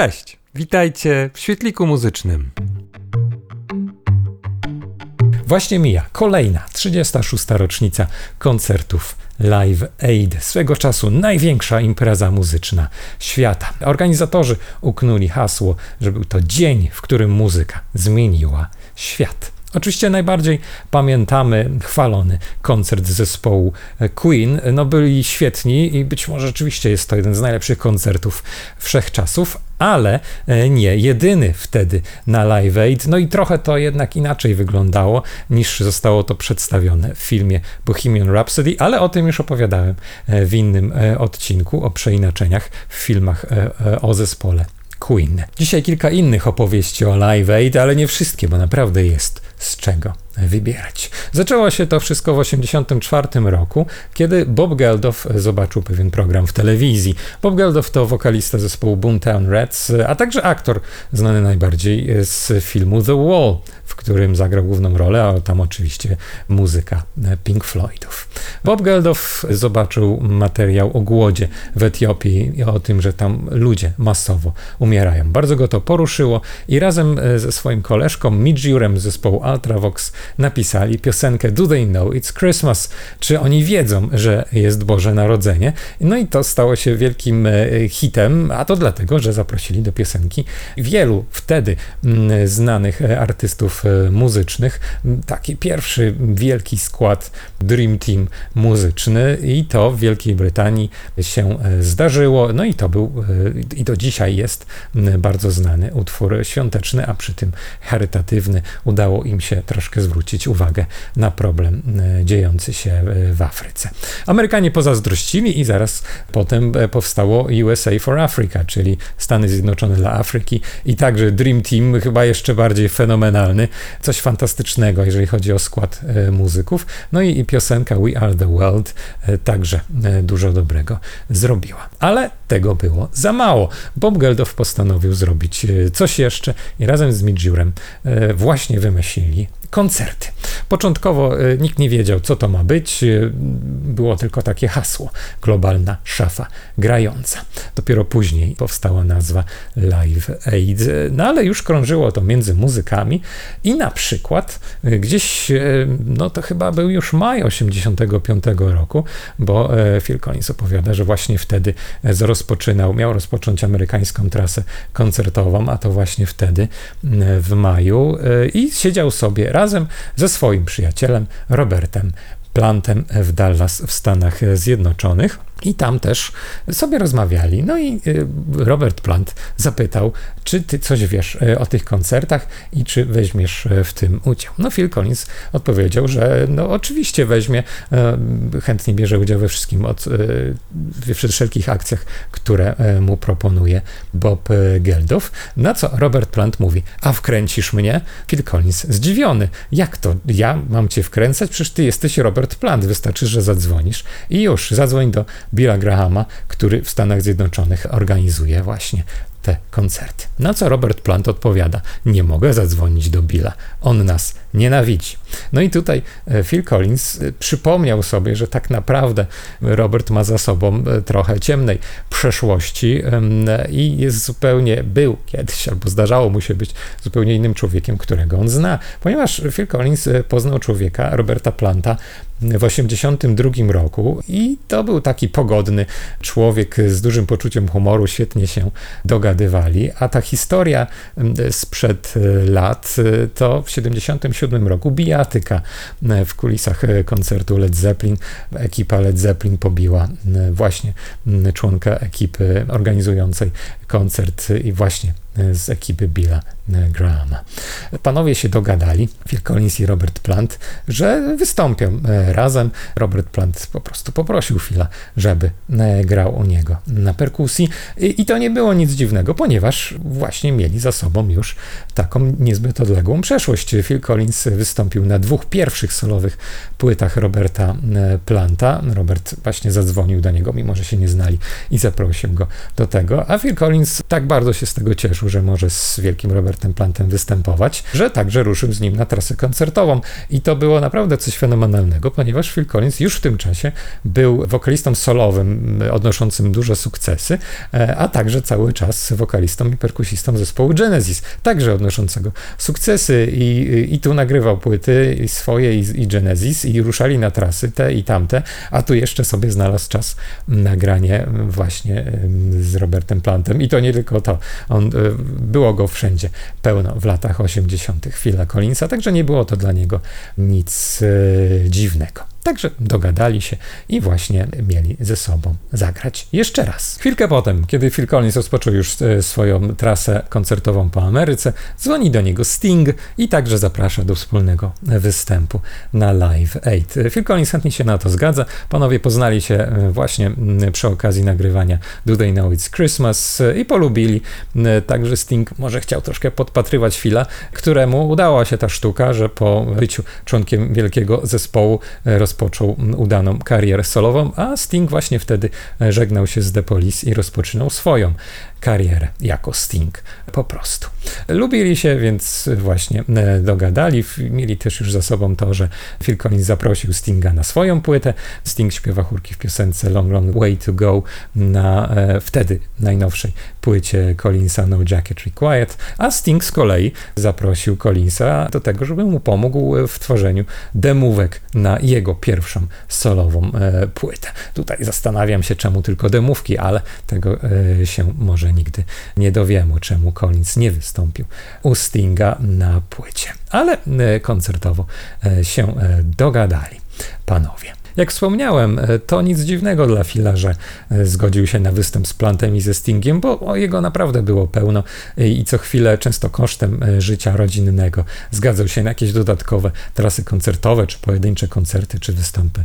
Cześć, witajcie w świetliku muzycznym. Właśnie mija kolejna 36. rocznica koncertów Live Aid, swego czasu największa impreza muzyczna świata. Organizatorzy uknuli hasło, że był to dzień, w którym muzyka zmieniła świat. Oczywiście najbardziej pamiętamy chwalony koncert zespołu Queen. No byli świetni i być może rzeczywiście jest to jeden z najlepszych koncertów wszechczasów, ale e, nie jedyny wtedy na Live Aid. No i trochę to jednak inaczej wyglądało niż zostało to przedstawione w filmie Bohemian Rhapsody, ale o tym już opowiadałem e, w innym e, odcinku o przeinaczeniach w filmach o zespole Queen. Dzisiaj kilka innych opowieści o Live Aid, ale nie wszystkie, bo naprawdę jest z czego wybierać. Zaczęło się to wszystko w 1984 roku, kiedy Bob Geldof zobaczył pewien program w telewizji. Bob Geldof to wokalista zespołu Boomtown Rats, a także aktor znany najbardziej z filmu The Wall, w którym zagrał główną rolę, a tam oczywiście muzyka Pink Floydów. Bob Geldof zobaczył materiał o głodzie w Etiopii i o tym, że tam ludzie masowo umierają. Bardzo go to poruszyło i razem ze swoim koleżką Midjurem z zespołu Ultravox napisali piosenkę Do They Know It's Christmas? Czy oni wiedzą, że jest Boże Narodzenie? No i to stało się wielkim e, hitem, a to dlatego, że zaprosili do piosenki wielu wtedy mm, znanych e, artystów e, muzycznych. Taki pierwszy wielki skład Dream Team muzyczny i to w Wielkiej Brytanii się zdarzyło. No i to był i do dzisiaj jest bardzo znany utwór świąteczny, a przy tym charytatywny. Udało im się troszkę zwrócić uwagę na problem e, dziejący się e, w Afryce. Amerykanie pozazdrościli i zaraz potem e, powstało USA for Africa, czyli Stany Zjednoczone dla Afryki i także Dream Team, chyba jeszcze bardziej fenomenalny, coś fantastycznego, jeżeli chodzi o skład muzyków. No i, i piosenka We Are the World także dużo dobrego zrobiła. Ale tego było za mało. Bob Geldof postanowił zrobić coś jeszcze i razem z Midjurem właśnie wymyślili koncerty. Początkowo e, nikt nie wiedział, co to ma być. E, było tylko takie hasło: globalna szafa grająca. Dopiero później powstała nazwa Live Aid, no ale już krążyło to między muzykami i na przykład e, gdzieś, no to chyba był już maj 85 roku, bo Phil Collins opowiada, że właśnie wtedy rozpoczynał, miał rozpocząć amerykańską trasę koncertową, a to właśnie wtedy w maju i siedział sobie razem ze swoim przyjacielem Robertem Plantem w Dallas w Stanach Zjednoczonych. I tam też sobie rozmawiali. No i y, Robert Plant zapytał, czy ty coś wiesz y, o tych koncertach i czy weźmiesz y, w tym udział. No Phil Collins odpowiedział, że no oczywiście weźmie, chętnie bierze udział we wszystkim, od, we wszelkich akcjach, które mu proponuje Bob Geldof. Na co Robert Plant mówi, a wkręcisz mnie? Phil Collins zdziwiony. Jak to? Ja mam cię wkręcać? Przecież ty jesteś Robert Plant, wystarczy, że zadzwonisz i już, zadzwoń do Billa Grahama, który w Stanach Zjednoczonych organizuje właśnie te koncerty. Na co Robert Plant odpowiada: Nie mogę zadzwonić do Billa, on nas nienawidzi. No i tutaj e, Phil Collins e, przypomniał sobie, że tak naprawdę Robert ma za sobą e, trochę ciemnej przeszłości i jest zupełnie, był kiedyś, albo zdarzało mu się być zupełnie innym człowiekiem, którego on zna, ponieważ Phil Collins poznał człowieka, Roberta Planta, w 1982 roku i to był taki pogodny człowiek z dużym poczuciem humoru, świetnie się dogadywali, a ta historia sprzed lat to w 1977 roku bijatyka w kulisach koncertu Led Zeppelin. Ekipa Led Zeppelin pobiła właśnie członka ekipy organizującej koncert i właśnie z ekipy Billa Grahama. Panowie się dogadali, Phil Collins i Robert Plant, że wystąpią e, razem. Robert Plant po prostu poprosił Phila, żeby e, grał u niego na perkusji i to nie było nic dziwnego, ponieważ właśnie mieli za sobą już taką niezbyt odległą przeszłość. Phil Collins wystąpił na dwóch pierwszych solowych płytach Roberta e, Planta. Robert właśnie zadzwonił do niego, mimo że się nie znali i zaprosił go do tego, a Phil Collins tak bardzo się z tego cieszył, że może z wielkim Robertem Plantem występować, że także ruszył z nim na trasę koncertową. I to było naprawdę coś fenomenalnego, ponieważ Phil Collins już w tym czasie był wokalistą solowym, odnoszącym duże sukcesy, e, a także cały czas wokalistą i perkusistą zespołu Genesis, także odnoszącego sukcesy. I, i tu nagrywał płyty swoje i, i Genesis i ruszali na trasy te i tamte, a tu jeszcze sobie znalazł czas nagranie właśnie z Robertem Plantem. I to nie tylko to, on, e, było go wszędzie pełno w latach 80. Phila Collinsa, także nie było to dla niego nic e, dziwnego. Także dogadali się i właśnie mieli ze sobą zagrać jeszcze raz. Chwilkę potem, kiedy Phil Collins rozpoczął już e, swoją trasę koncertową po Ameryce, dzwoni do niego Sting i także zaprasza do wspólnego występu na Live 8. Phil Collins chętnie się na to zgadza. Panowie poznali się e, właśnie przy okazji nagrywania Do They Know It's Christmas e, i polubili. Także Sting może chciał troszkę podpatrywać Phila, któremu udała się ta sztuka, że po byciu członkiem wielkiego zespołu rozpoczął udaną karierę solową, a Sting właśnie wtedy żegnał się z The Police i rozpoczynał swoją karierę jako Sting po prostu. Lubili się, więc właśnie e, dogadali. Mieli też już za sobą to, że Phil Collins zaprosił Stinga na swoją płytę. Sting śpiewa chórki w piosence Long Long Way to Go na e, wtedy najnowszej płycie Collinsa No Jacket Required, a Sting z kolei zaprosił Collinsa do tego, żeby mu pomógł w tworzeniu demówek na jego pierwszą solową e, płytę. Tutaj zastanawiam się, czemu tylko demówki, ale tego się może nigdy nie dowiemy, czemu Collins nie wystąpił u Stinga na płycie. Ale e, koncertowo e, się e, dogadali panowie. Jak wspomniałem, e, to nic dziwnego dla Phila, że e, zgodził się na występ z Plantem i ze Stingiem, bo jego naprawdę było pełno i co chwilę, często kosztem e, życia rodzinnego, zgadzał się na jakieś dodatkowe trasy koncertowe, czy pojedyncze koncerty, czy występy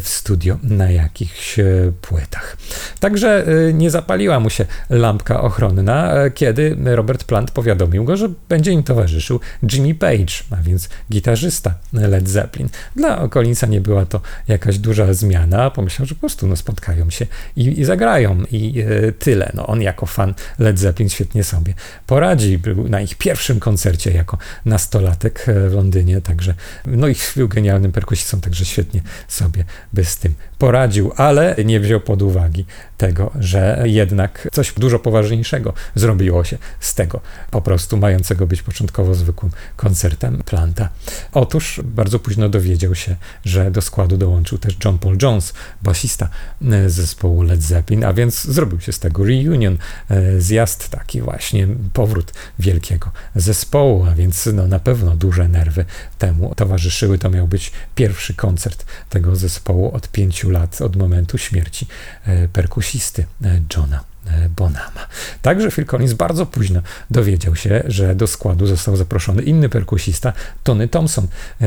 w studio na jakichś płytach. Także nie zapaliła mu się lampka ochronna, kiedy Robert Plant powiadomił go, że będzie im towarzyszył Jimmy Page, a więc gitarzysta Led Zeppelin. Dla Collinsa nie była to jakaś duża zmiana, pomyślał, że po prostu no, spotkają się i, i zagrają i e, tyle. No, on jako fan Led Zeppelin świetnie sobie poradzi. Był na ich pierwszym koncercie jako nastolatek e, w Londynie, także no i był genialnym perkusistą, także świetnie sobie by z tym poradził, ale nie wziął pod uwagi tego, że jednak coś dużo poważniejszego zrobiło się z tego po prostu mającego być początkowo zwykłym koncertem Planta. Otóż bardzo późno dowiedział się, że do składu dołączył też John Paul Jones, basista e, zespołu Led Zeppelin, a więc zrobił się z tego reunion, e, zjazd taki właśnie, powrót wielkiego zespołu, a więc no, na pewno duże nerwy temu towarzyszyły. To miał być pierwszy koncert tego zespołu od pięciu lat, od momentu śmierci e, perkusisty Johna. Bonama. Także Phil Collins bardzo późno dowiedział się, że do składu został zaproszony inny perkusista, Tony Thompson,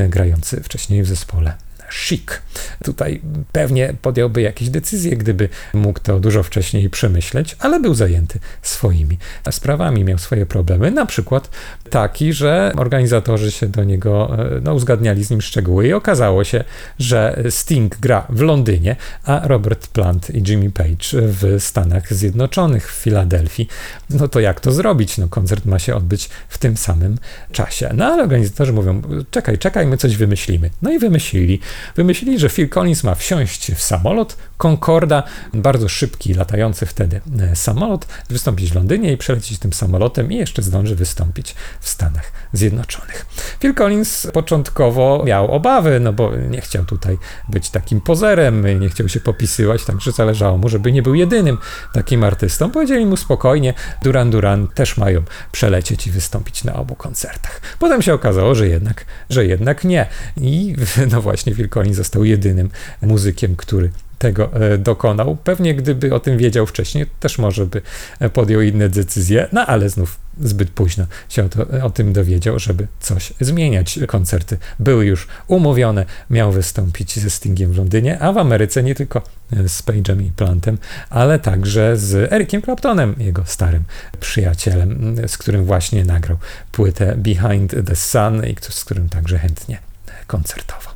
grający wcześniej w zespole chic. Tutaj pewnie podjąłby jakieś decyzje, gdyby mógł to dużo wcześniej przemyśleć, ale był zajęty swoimi sprawami, miał swoje problemy. Na przykład taki, że organizatorzy się do niego e, no, uzgadniali z nim szczegóły i okazało się, że Sting gra w Londynie, a Robert Plant i Jimmy Page w Stanach Zjednoczonych, w Filadelfii. No to jak to zrobić? No koncert ma się odbyć w tym samym czasie. No ale organizatorzy mówią, czekaj, czekaj, my coś wymyślimy. No i wymyślili. Wymyślili, że Phil Collins ma wsiąść w samolot Concorda, bardzo szybki, latający wtedy e, samolot, wystąpić w Londynie i przelecieć tym samolotem i jeszcze zdąży wystąpić w Stanach Zjednoczonych. Phil Collins początkowo miał obawy, no bo nie chciał tutaj być takim pozerem, nie chciał się popisywać, także zależało mu, żeby nie był jedynym takim artystą. Powiedzieli mu spokojnie, Duran Duran też mają przelecieć i wystąpić na obu koncertach. Potem się okazało, że jednak, że jednak nie. I no właśnie Phil Collins został jedynym muzykiem, który tego e, dokonał. Pewnie gdyby o tym wiedział wcześniej, też może by e, podjął inne decyzje, no ale znów zbyt późno się o, to, o, tym dowiedział, żeby coś zmieniać. Koncerty były już umówione, miał wystąpić ze Stingiem w Londynie, a w Ameryce nie tylko e, z Page'em i Plantem, ale także z Ericiem Claptonem, jego starym przyjacielem, z którym właśnie nagrał płytę Behind the Sun i z którym także chętnie koncertował.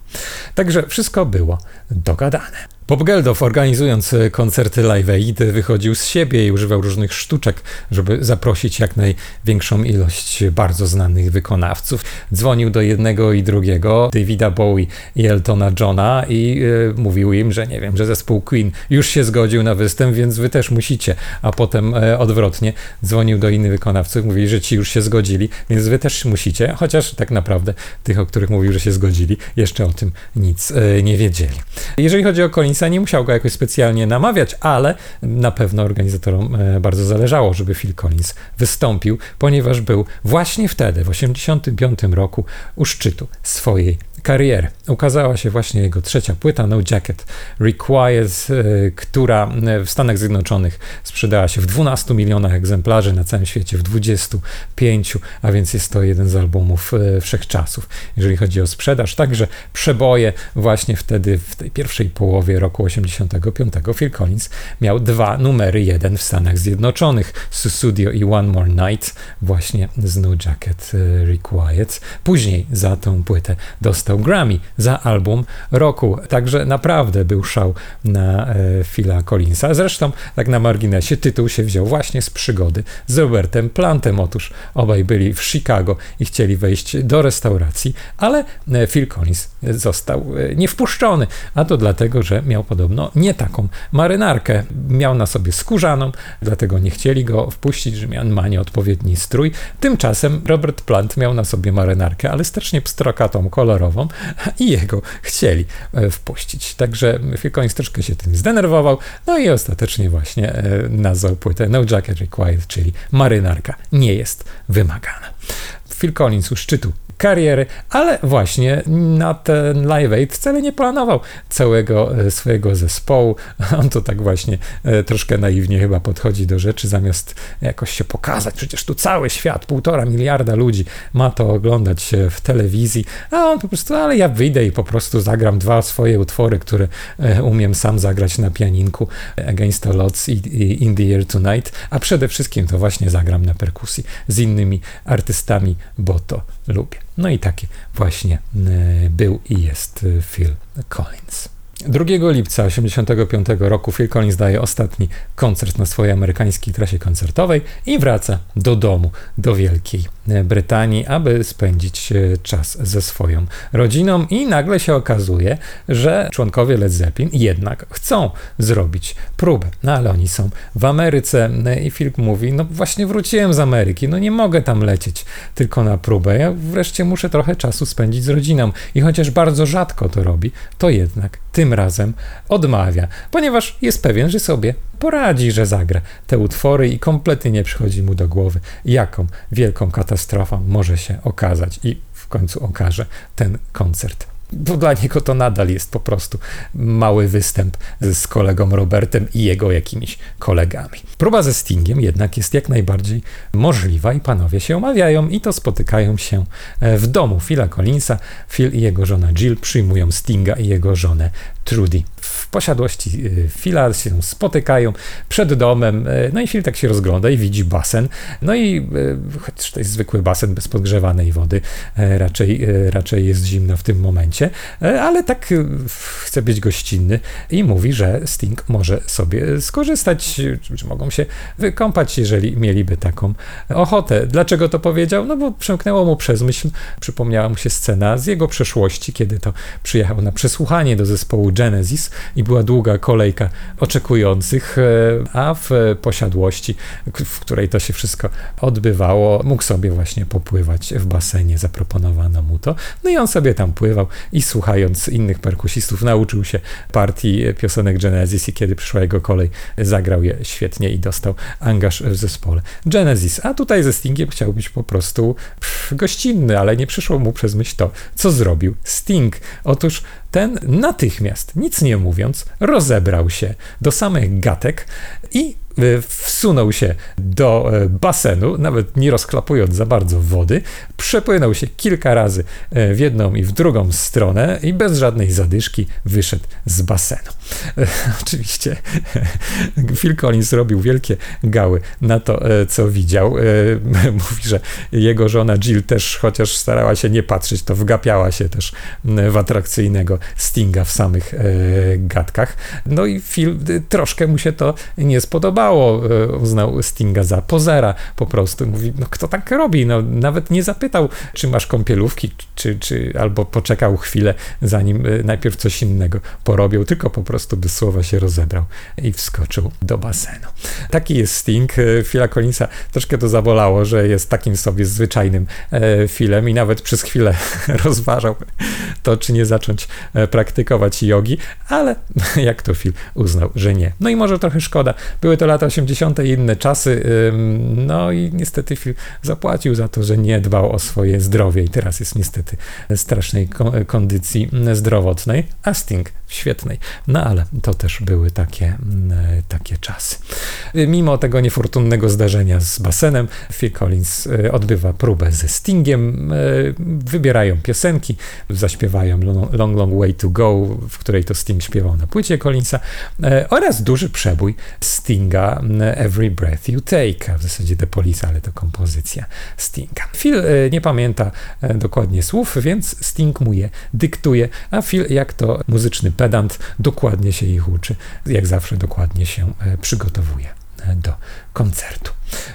Także wszystko było dogadane. Bob Geldof organizując koncerty Live Aid wychodził z siebie i używał różnych sztuczek, żeby zaprosić jak największą ilość bardzo znanych wykonawców. Dzwonił do jednego i drugiego, Davida Bowie i Eltona Johna i e, mówił im, że nie wiem, że zespół Queen już się zgodził na występ, więc wy też musicie, a potem e, odwrotnie dzwonił do innych wykonawców, mówili, że ci już się zgodzili, więc wy też musicie, chociaż tak naprawdę tych, o których mówił, że się zgodzili, jeszcze o tym nic e, nie wiedzieli. Jeżeli chodzi o Nie musiał go jakoś specjalnie namawiać, ale na pewno organizatorom e, bardzo zależało, żeby Phil Collins wystąpił, ponieważ był właśnie wtedy, w 1985 roku, u szczytu swojej kariery. Ukazała się właśnie jego trzecia płyta, No Jacket Required, e, która e, w Stanach Zjednoczonych sprzedała się w 12 milionach egzemplarzy, na całym świecie w 25, a więc jest to jeden z albumów wszechczasów, jeżeli chodzi o sprzedaż. Także przeboje właśnie wtedy, w tej pierwszej połowie roku 85 Phil Collins miał dwa numery jeden w Stanach Zjednoczonych, Susudio i One More Night, właśnie z No Jacket Required. Później za tą płytę dostał Grammy za album roku. Także naprawdę był szał na e, Phila Collinsa. Zresztą, tak na marginesie, tytuł się wziął właśnie z przygody z Robertem Plantem. Otóż obaj byli w Chicago i chcieli wejść do restauracji, ale e, Phil Collins został e, niewpuszczony, a to dlatego, że miał podobno nie taką marynarkę. Miał na sobie skórzaną, dlatego nie chcieli go wpuścić, że miał ma nieodpowiedni strój. Tymczasem Robert Plant miał na sobie marynarkę, ale strasznie pstrokatą, kolorową i jego chcieli e, wpuścić. Także Phil troszkę się tym zdenerwował, no i ostatecznie właśnie e, nazwał płytę No Jacket Required, czyli marynarka nie jest wymagana. Phil Collins u szczytu kariery, ale właśnie na ten Live Aid wcale nie planował całego e, swojego zespołu. On to tak właśnie e, troszkę naiwnie chyba podchodzi do rzeczy, zamiast jakoś się pokazać. Przecież tu cały świat, półtora miliarda ludzi ma to oglądać w telewizji, a on po prostu, ale ja wyjdę i po prostu zagram dwa swoje utwory, które e, umiem sam zagrać na pianinku, Against the Lots i In the Air Tonight, a przede wszystkim to właśnie zagram na perkusji z innymi artystami, bo to lubię. No i taki właśnie e, był i jest e, Phil Collins. 2 lipca 1985 roku Phil Collins daje ostatni koncert na swojej amerykańskiej trasie koncertowej i wraca do domu, do Wielkiej Brytanii, aby spędzić e, czas ze swoją rodziną. I nagle się okazuje, że członkowie Led Zeppelin jednak chcą zrobić próbę. No ale oni są w Ameryce e, i Phil mówi, no właśnie wróciłem z Ameryki, no nie mogę tam lecieć tylko na próbę, ja wreszcie muszę trochę czasu spędzić z rodziną. I chociaż bardzo rzadko to robi, to jednak tym razem odmawia, ponieważ jest pewien, że sobie poradzi, że zagra te utwory i kompletnie nie przychodzi mu do głowy, jaką wielką katastrofą może się okazać i w końcu okaże ten koncert bo dla niego to nadal jest po prostu mały występ z kolegą Robertem i jego jakimiś kolegami. Próba ze Stingiem jednak jest jak najbardziej możliwa i panowie się omawiają i to spotykają się e, w domu Phila Collinsa. Phil i jego żona Jill przyjmują Stinga i jego żonę Trudy w posiadłości e, Phila się spotykają przed domem, e, no i Phil tak się rozgląda i widzi basen, no i choć to jest zwykły basen bez podgrzewanej wody, raczej, raczej jest zimno w tym momencie, ale tak chce być gościnny i mówi, że Sting może sobie skorzystać, czy mogą się wykąpać, jeżeli mieliby taką ochotę. Dlaczego to powiedział? No bo przemknęło mu przez myśl, przypomniała mu się scena z jego przeszłości, kiedy to przyjechał na przesłuchanie do zespołu Genesis i była długa kolejka oczekujących, e, a w posiadłości, w której to się wszystko odbywało, mógł sobie właśnie popływać w basenie, zaproponowano mu to. No i on sobie tam pływał i słuchając innych perkusistów nauczył się partii piosenek Genesis i kiedy przyszła jego kolej, zagrał je świetnie i dostał angaż w zespole Genesis. A tutaj ze Stingiem chciał być po prostu gościnny, ale nie przyszło mu przez myśl to, co zrobił Sting. Otóż ten natychmiast, nic nie mówiąc, rozebrał się do samych gatek i e, wsunął się do e, basenu, nawet nie rozklapując za bardzo wody, przepłynął się kilka razy e, w jedną i w drugą stronę i bez żadnej zadyszki wyszedł z basenu. Oczywiście Phil Collins robił wielkie gały na to, co widział. Mówi, że jego żona Jill też, chociaż starała się nie patrzeć, to wgapiała się też w atrakcyjnego Stinga w samych e, gadkach. No i Phil troszkę mu się to nie spodobało. E, uznał Stinga za pozera po prostu. Mówi, no kto tak robi? No, nawet nie zapytał, czy masz kąpielówki, czy, czy albo poczekał chwilę, zanim e, najpierw coś innego porobił, tylko po prostu by słowa się rozebrał i wskoczył do basenu. Taki jest Sting. Phila Collinsa troszkę to zabolało, że jest takim sobie zwyczajnym filem i nawet przez chwilę rozważał to, czy nie zacząć praktykować jogi, ale jak to Phil uznał, że nie. No i może trochę szkoda. Były to lata 80. i inne czasy, no i niestety Phil zapłacił za to, że nie dbał o swoje zdrowie i teraz jest niestety strasznej kondycji zdrowotnej, a Sting świetnej. No ale to też były takie, takie czasy. Mimo tego niefortunnego zdarzenia z basenem, Phil Collins e, odbywa próbę ze Stingiem, e, wybierają piosenki, zaśpiewają Long Long Way to Go, w której to Sting śpiewał na płycie Collinsa e, oraz duży przebój Stinga Every Breath You Take, w zasadzie The Police, ale to kompozycja Stinga. Phil nie pamięta dokładnie słów, więc Sting mu je dyktuje, a Phil jak to muzyczny pedant dokładnie się ich uczy, jak zawsze dokładnie się przygotowuje do koncertu.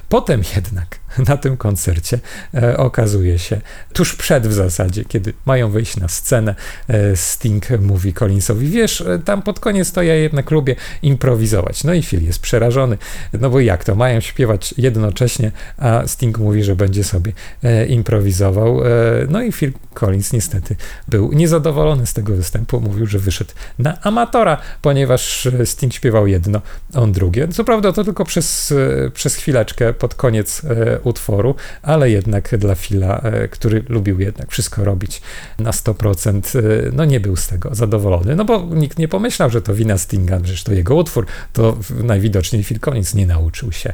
Potem jednak na tym koncercie e, okazuje się, tuż przed w zasadzie, kiedy mają wyjść na scenę, e, Sting mówi Collinsowi, wiesz, e, tam pod koniec to ja jednak lubię improwizować. No i Phil jest przerażony, no bo jak to, mają śpiewać jednocześnie, a Sting mówi, że będzie sobie e, improwizował. E, no i Phil Collins niestety był niezadowolony z tego występu, mówił, że wyszedł na amatora, ponieważ Sting śpiewał jedno, on drugie. Co prawda to tylko przez, e, przez chwileczkę pod koniec utworu, ale jednak dla Phila, e, który lubił jednak wszystko robić na 100%, e, no nie był z tego zadowolony, no bo nikt nie pomyślał, że to wina Stinga, że to jego utwór, to najwidoczniej Phil Collins nie nauczył się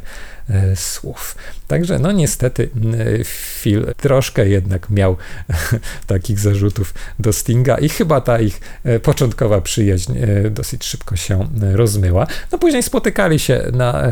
E, słów. Także no niestety Phil troszkę jednak miał takich zarzutów do Stinga i chyba ta ich e, początkowa przyjaźń e, dosyć szybko się rozmyła. No później spotykali się na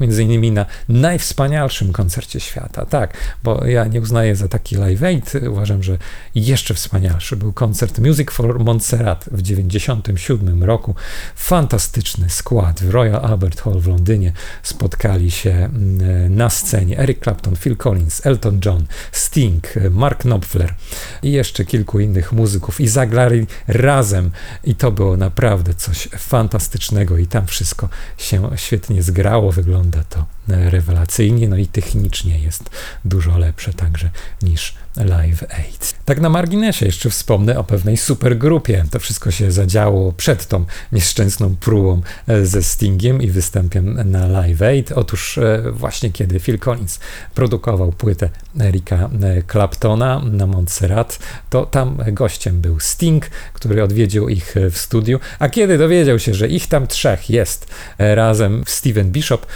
między innymi na najwspanialszym koncercie świata. Tak, bo ja nie uznaję za taki Live Aid, uważam, że jeszcze wspanialszy był koncert Music for Montserrat w 1997 roku. Fantastyczny skład w Royal Albert Hall w Londynie spotkali się mm, na scenie Eric Clapton, Phil Collins, Elton John, Sting, Mark Knopfler i jeszcze kilku innych muzyków i zagrali razem i to było naprawdę coś fantastycznego i tam wszystko się świetnie zgrało, wygląda to rewelacyjnie, no i technicznie jest dużo lepsze także niż Live Aid. Tak na marginesie jeszcze wspomnę o pewnej supergrupie. To wszystko się zadziało przed tą nieszczęsną próbą e, ze Stingiem i występem na Live Aid. Otóż e, właśnie kiedy Phil Collins produkował płytę Erika e, Claptona na Montserrat, to tam gościem był Sting, który odwiedził ich w studiu, a kiedy dowiedział się, że ich tam trzech jest razem Steven Bishop,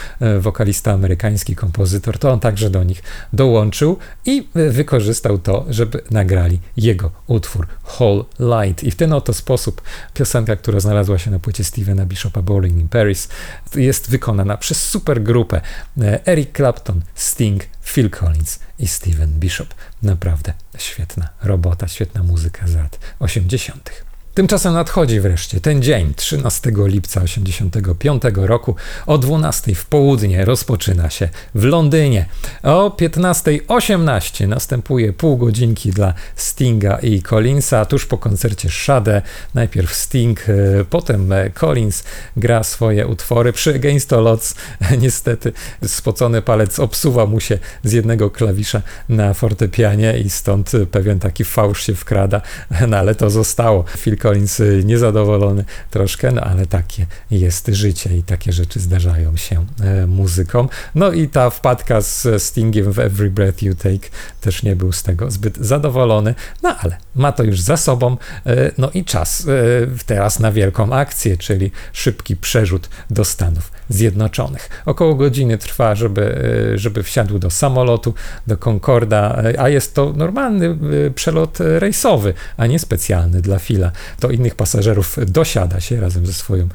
wokalista amerykański, kompozytor, to on także do nich dołączył i wykorzystał to, żeby nagrali jego utwór Whole Light. I w ten oto sposób piosenka, która znalazła się na płycie Stevena Bishopa Bowling in Paris, jest wykonana przez supergrupę e, Eric Clapton, Sting, Phil Collins i Steven Bishop. Naprawdę świetna robota, świetna muzyka z lat 80. Tymczasem nadchodzi wreszcie ten dzień, 13 lipca 1985 roku, o 12 w południe rozpoczyna się w Londynie. O 15.18 następuje pół godzinki dla Stinga i Collinsa, tuż po koncercie Shade. Najpierw Sting, e, potem e, Collins gra swoje utwory. Przy Against All Odds niestety spocony palec obsuwa mu się z jednego klawisza na fortepianie i stąd pewien taki fałsz się wkrada, no ale to zostało. Phil Collins y, niezadowolony troszkę, no ale takie jest życie i takie rzeczy zdarzają się e, muzykom. No i ta wpadka z Stingiem w Every Breath You Take też nie był z tego zbyt zadowolony, no ale ma to już za sobą, e, no i czas e, teraz na wielką akcję, czyli szybki przerzut do Stanów Zjednoczonych. Około godziny trwa, żeby, żeby wsiadł do samolotu, do Concorda, a jest to normalny przelot rejsowy, a nie specjalny dla Fila to innych pasażerów dosiada się razem ze swoją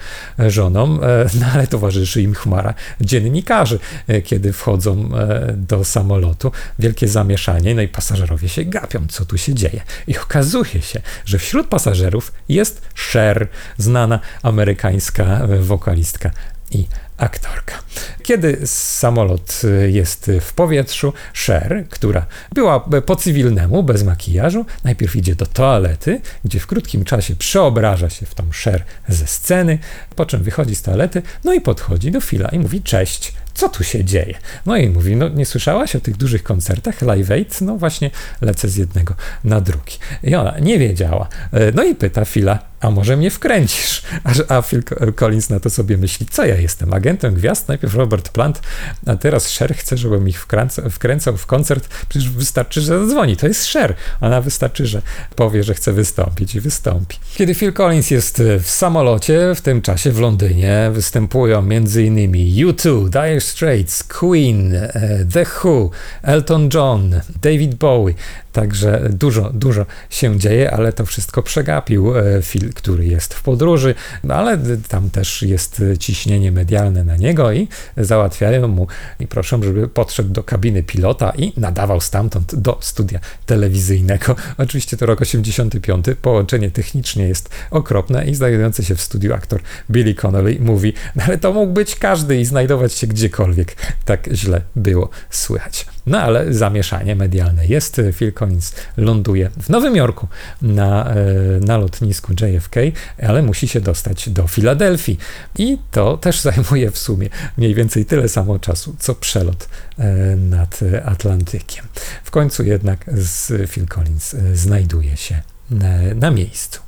żoną, e, no ale towarzyszy im chmara dziennikarzy, e, kiedy wchodzą e, do samolotu. Wielkie zamieszanie, no i pasażerowie się gapią, co tu się dzieje. I okazuje się, że wśród pasażerów jest Cher, znana amerykańska wokalistka i aktorka. Kiedy samolot jest w powietrzu, Cher, która była po cywilnemu, bez makijażu, najpierw idzie do toalety, gdzie w krótkim czasie przeobraża się w tą Cher ze sceny, po czym wychodzi z toalety, no i podchodzi do Phila i mówi cześć, co tu się dzieje? No i mówi, no nie słyszałaś o tych dużych koncertach Live Aid? No właśnie lecę z jednego na drugi. I ona nie wiedziała. E, no i pyta Phila, a może mnie wkręcisz? A, Phil Collins na to sobie myśli, co ja jestem, agentem gwiazd? Najpierw Robert Plant, a teraz Cher chce, żebym ich wkręcał, wkręcał w koncert. Przecież wystarczy, że zadzwoni. To jest Cher. Ona wystarczy, że powie, że chce wystąpić i wystąpi. Kiedy Phil Collins jest w samolocie, w tym czasie w Londynie występują m.in. U2, Dire Straits, Queen, e, The Who, Elton John, David Bowie. Także dużo, dużo się dzieje, ale to wszystko przegapił e, Phil, który jest w podróży, no ale tam też jest ciśnienie medialne na niego i załatwiają mu i proszą, żeby podszedł do kabiny pilota i nadawał stamtąd do studia telewizyjnego. Oczywiście to rok 85, połączenie technicznie jest okropne i znajdujący się w studiu aktor Billy Connolly mówi, no ale to mógł być każdy i znajdować się gdziekolwiek. Tak źle było słychać. No ale zamieszanie medialne jest. Phil Collins ląduje w Nowym Jorku na, e, na lotnisku JFK, ale musi się dostać do Filadelfii. I to też zajmuje w sumie mniej więcej tyle samo czasu, co przelot e, nad Atlantykiem. W końcu jednak z Phil Collins e, znajduje się na, na miejscu.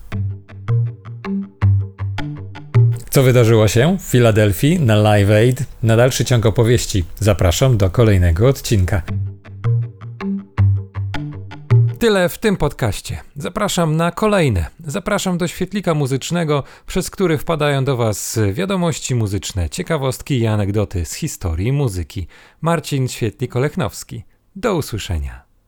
Co wydarzyło się w Filadelfii na Live Aid? Na dalszy ciąg opowieści zapraszam do kolejnego odcinka. Tyle w tym podcaście. Zapraszam na kolejne. Zapraszam do świetlika muzycznego, przez który wpadają do Was wiadomości muzyczne, ciekawostki i anegdoty z historii muzyki. Marcin Świetlik-Olechnowski. Do usłyszenia.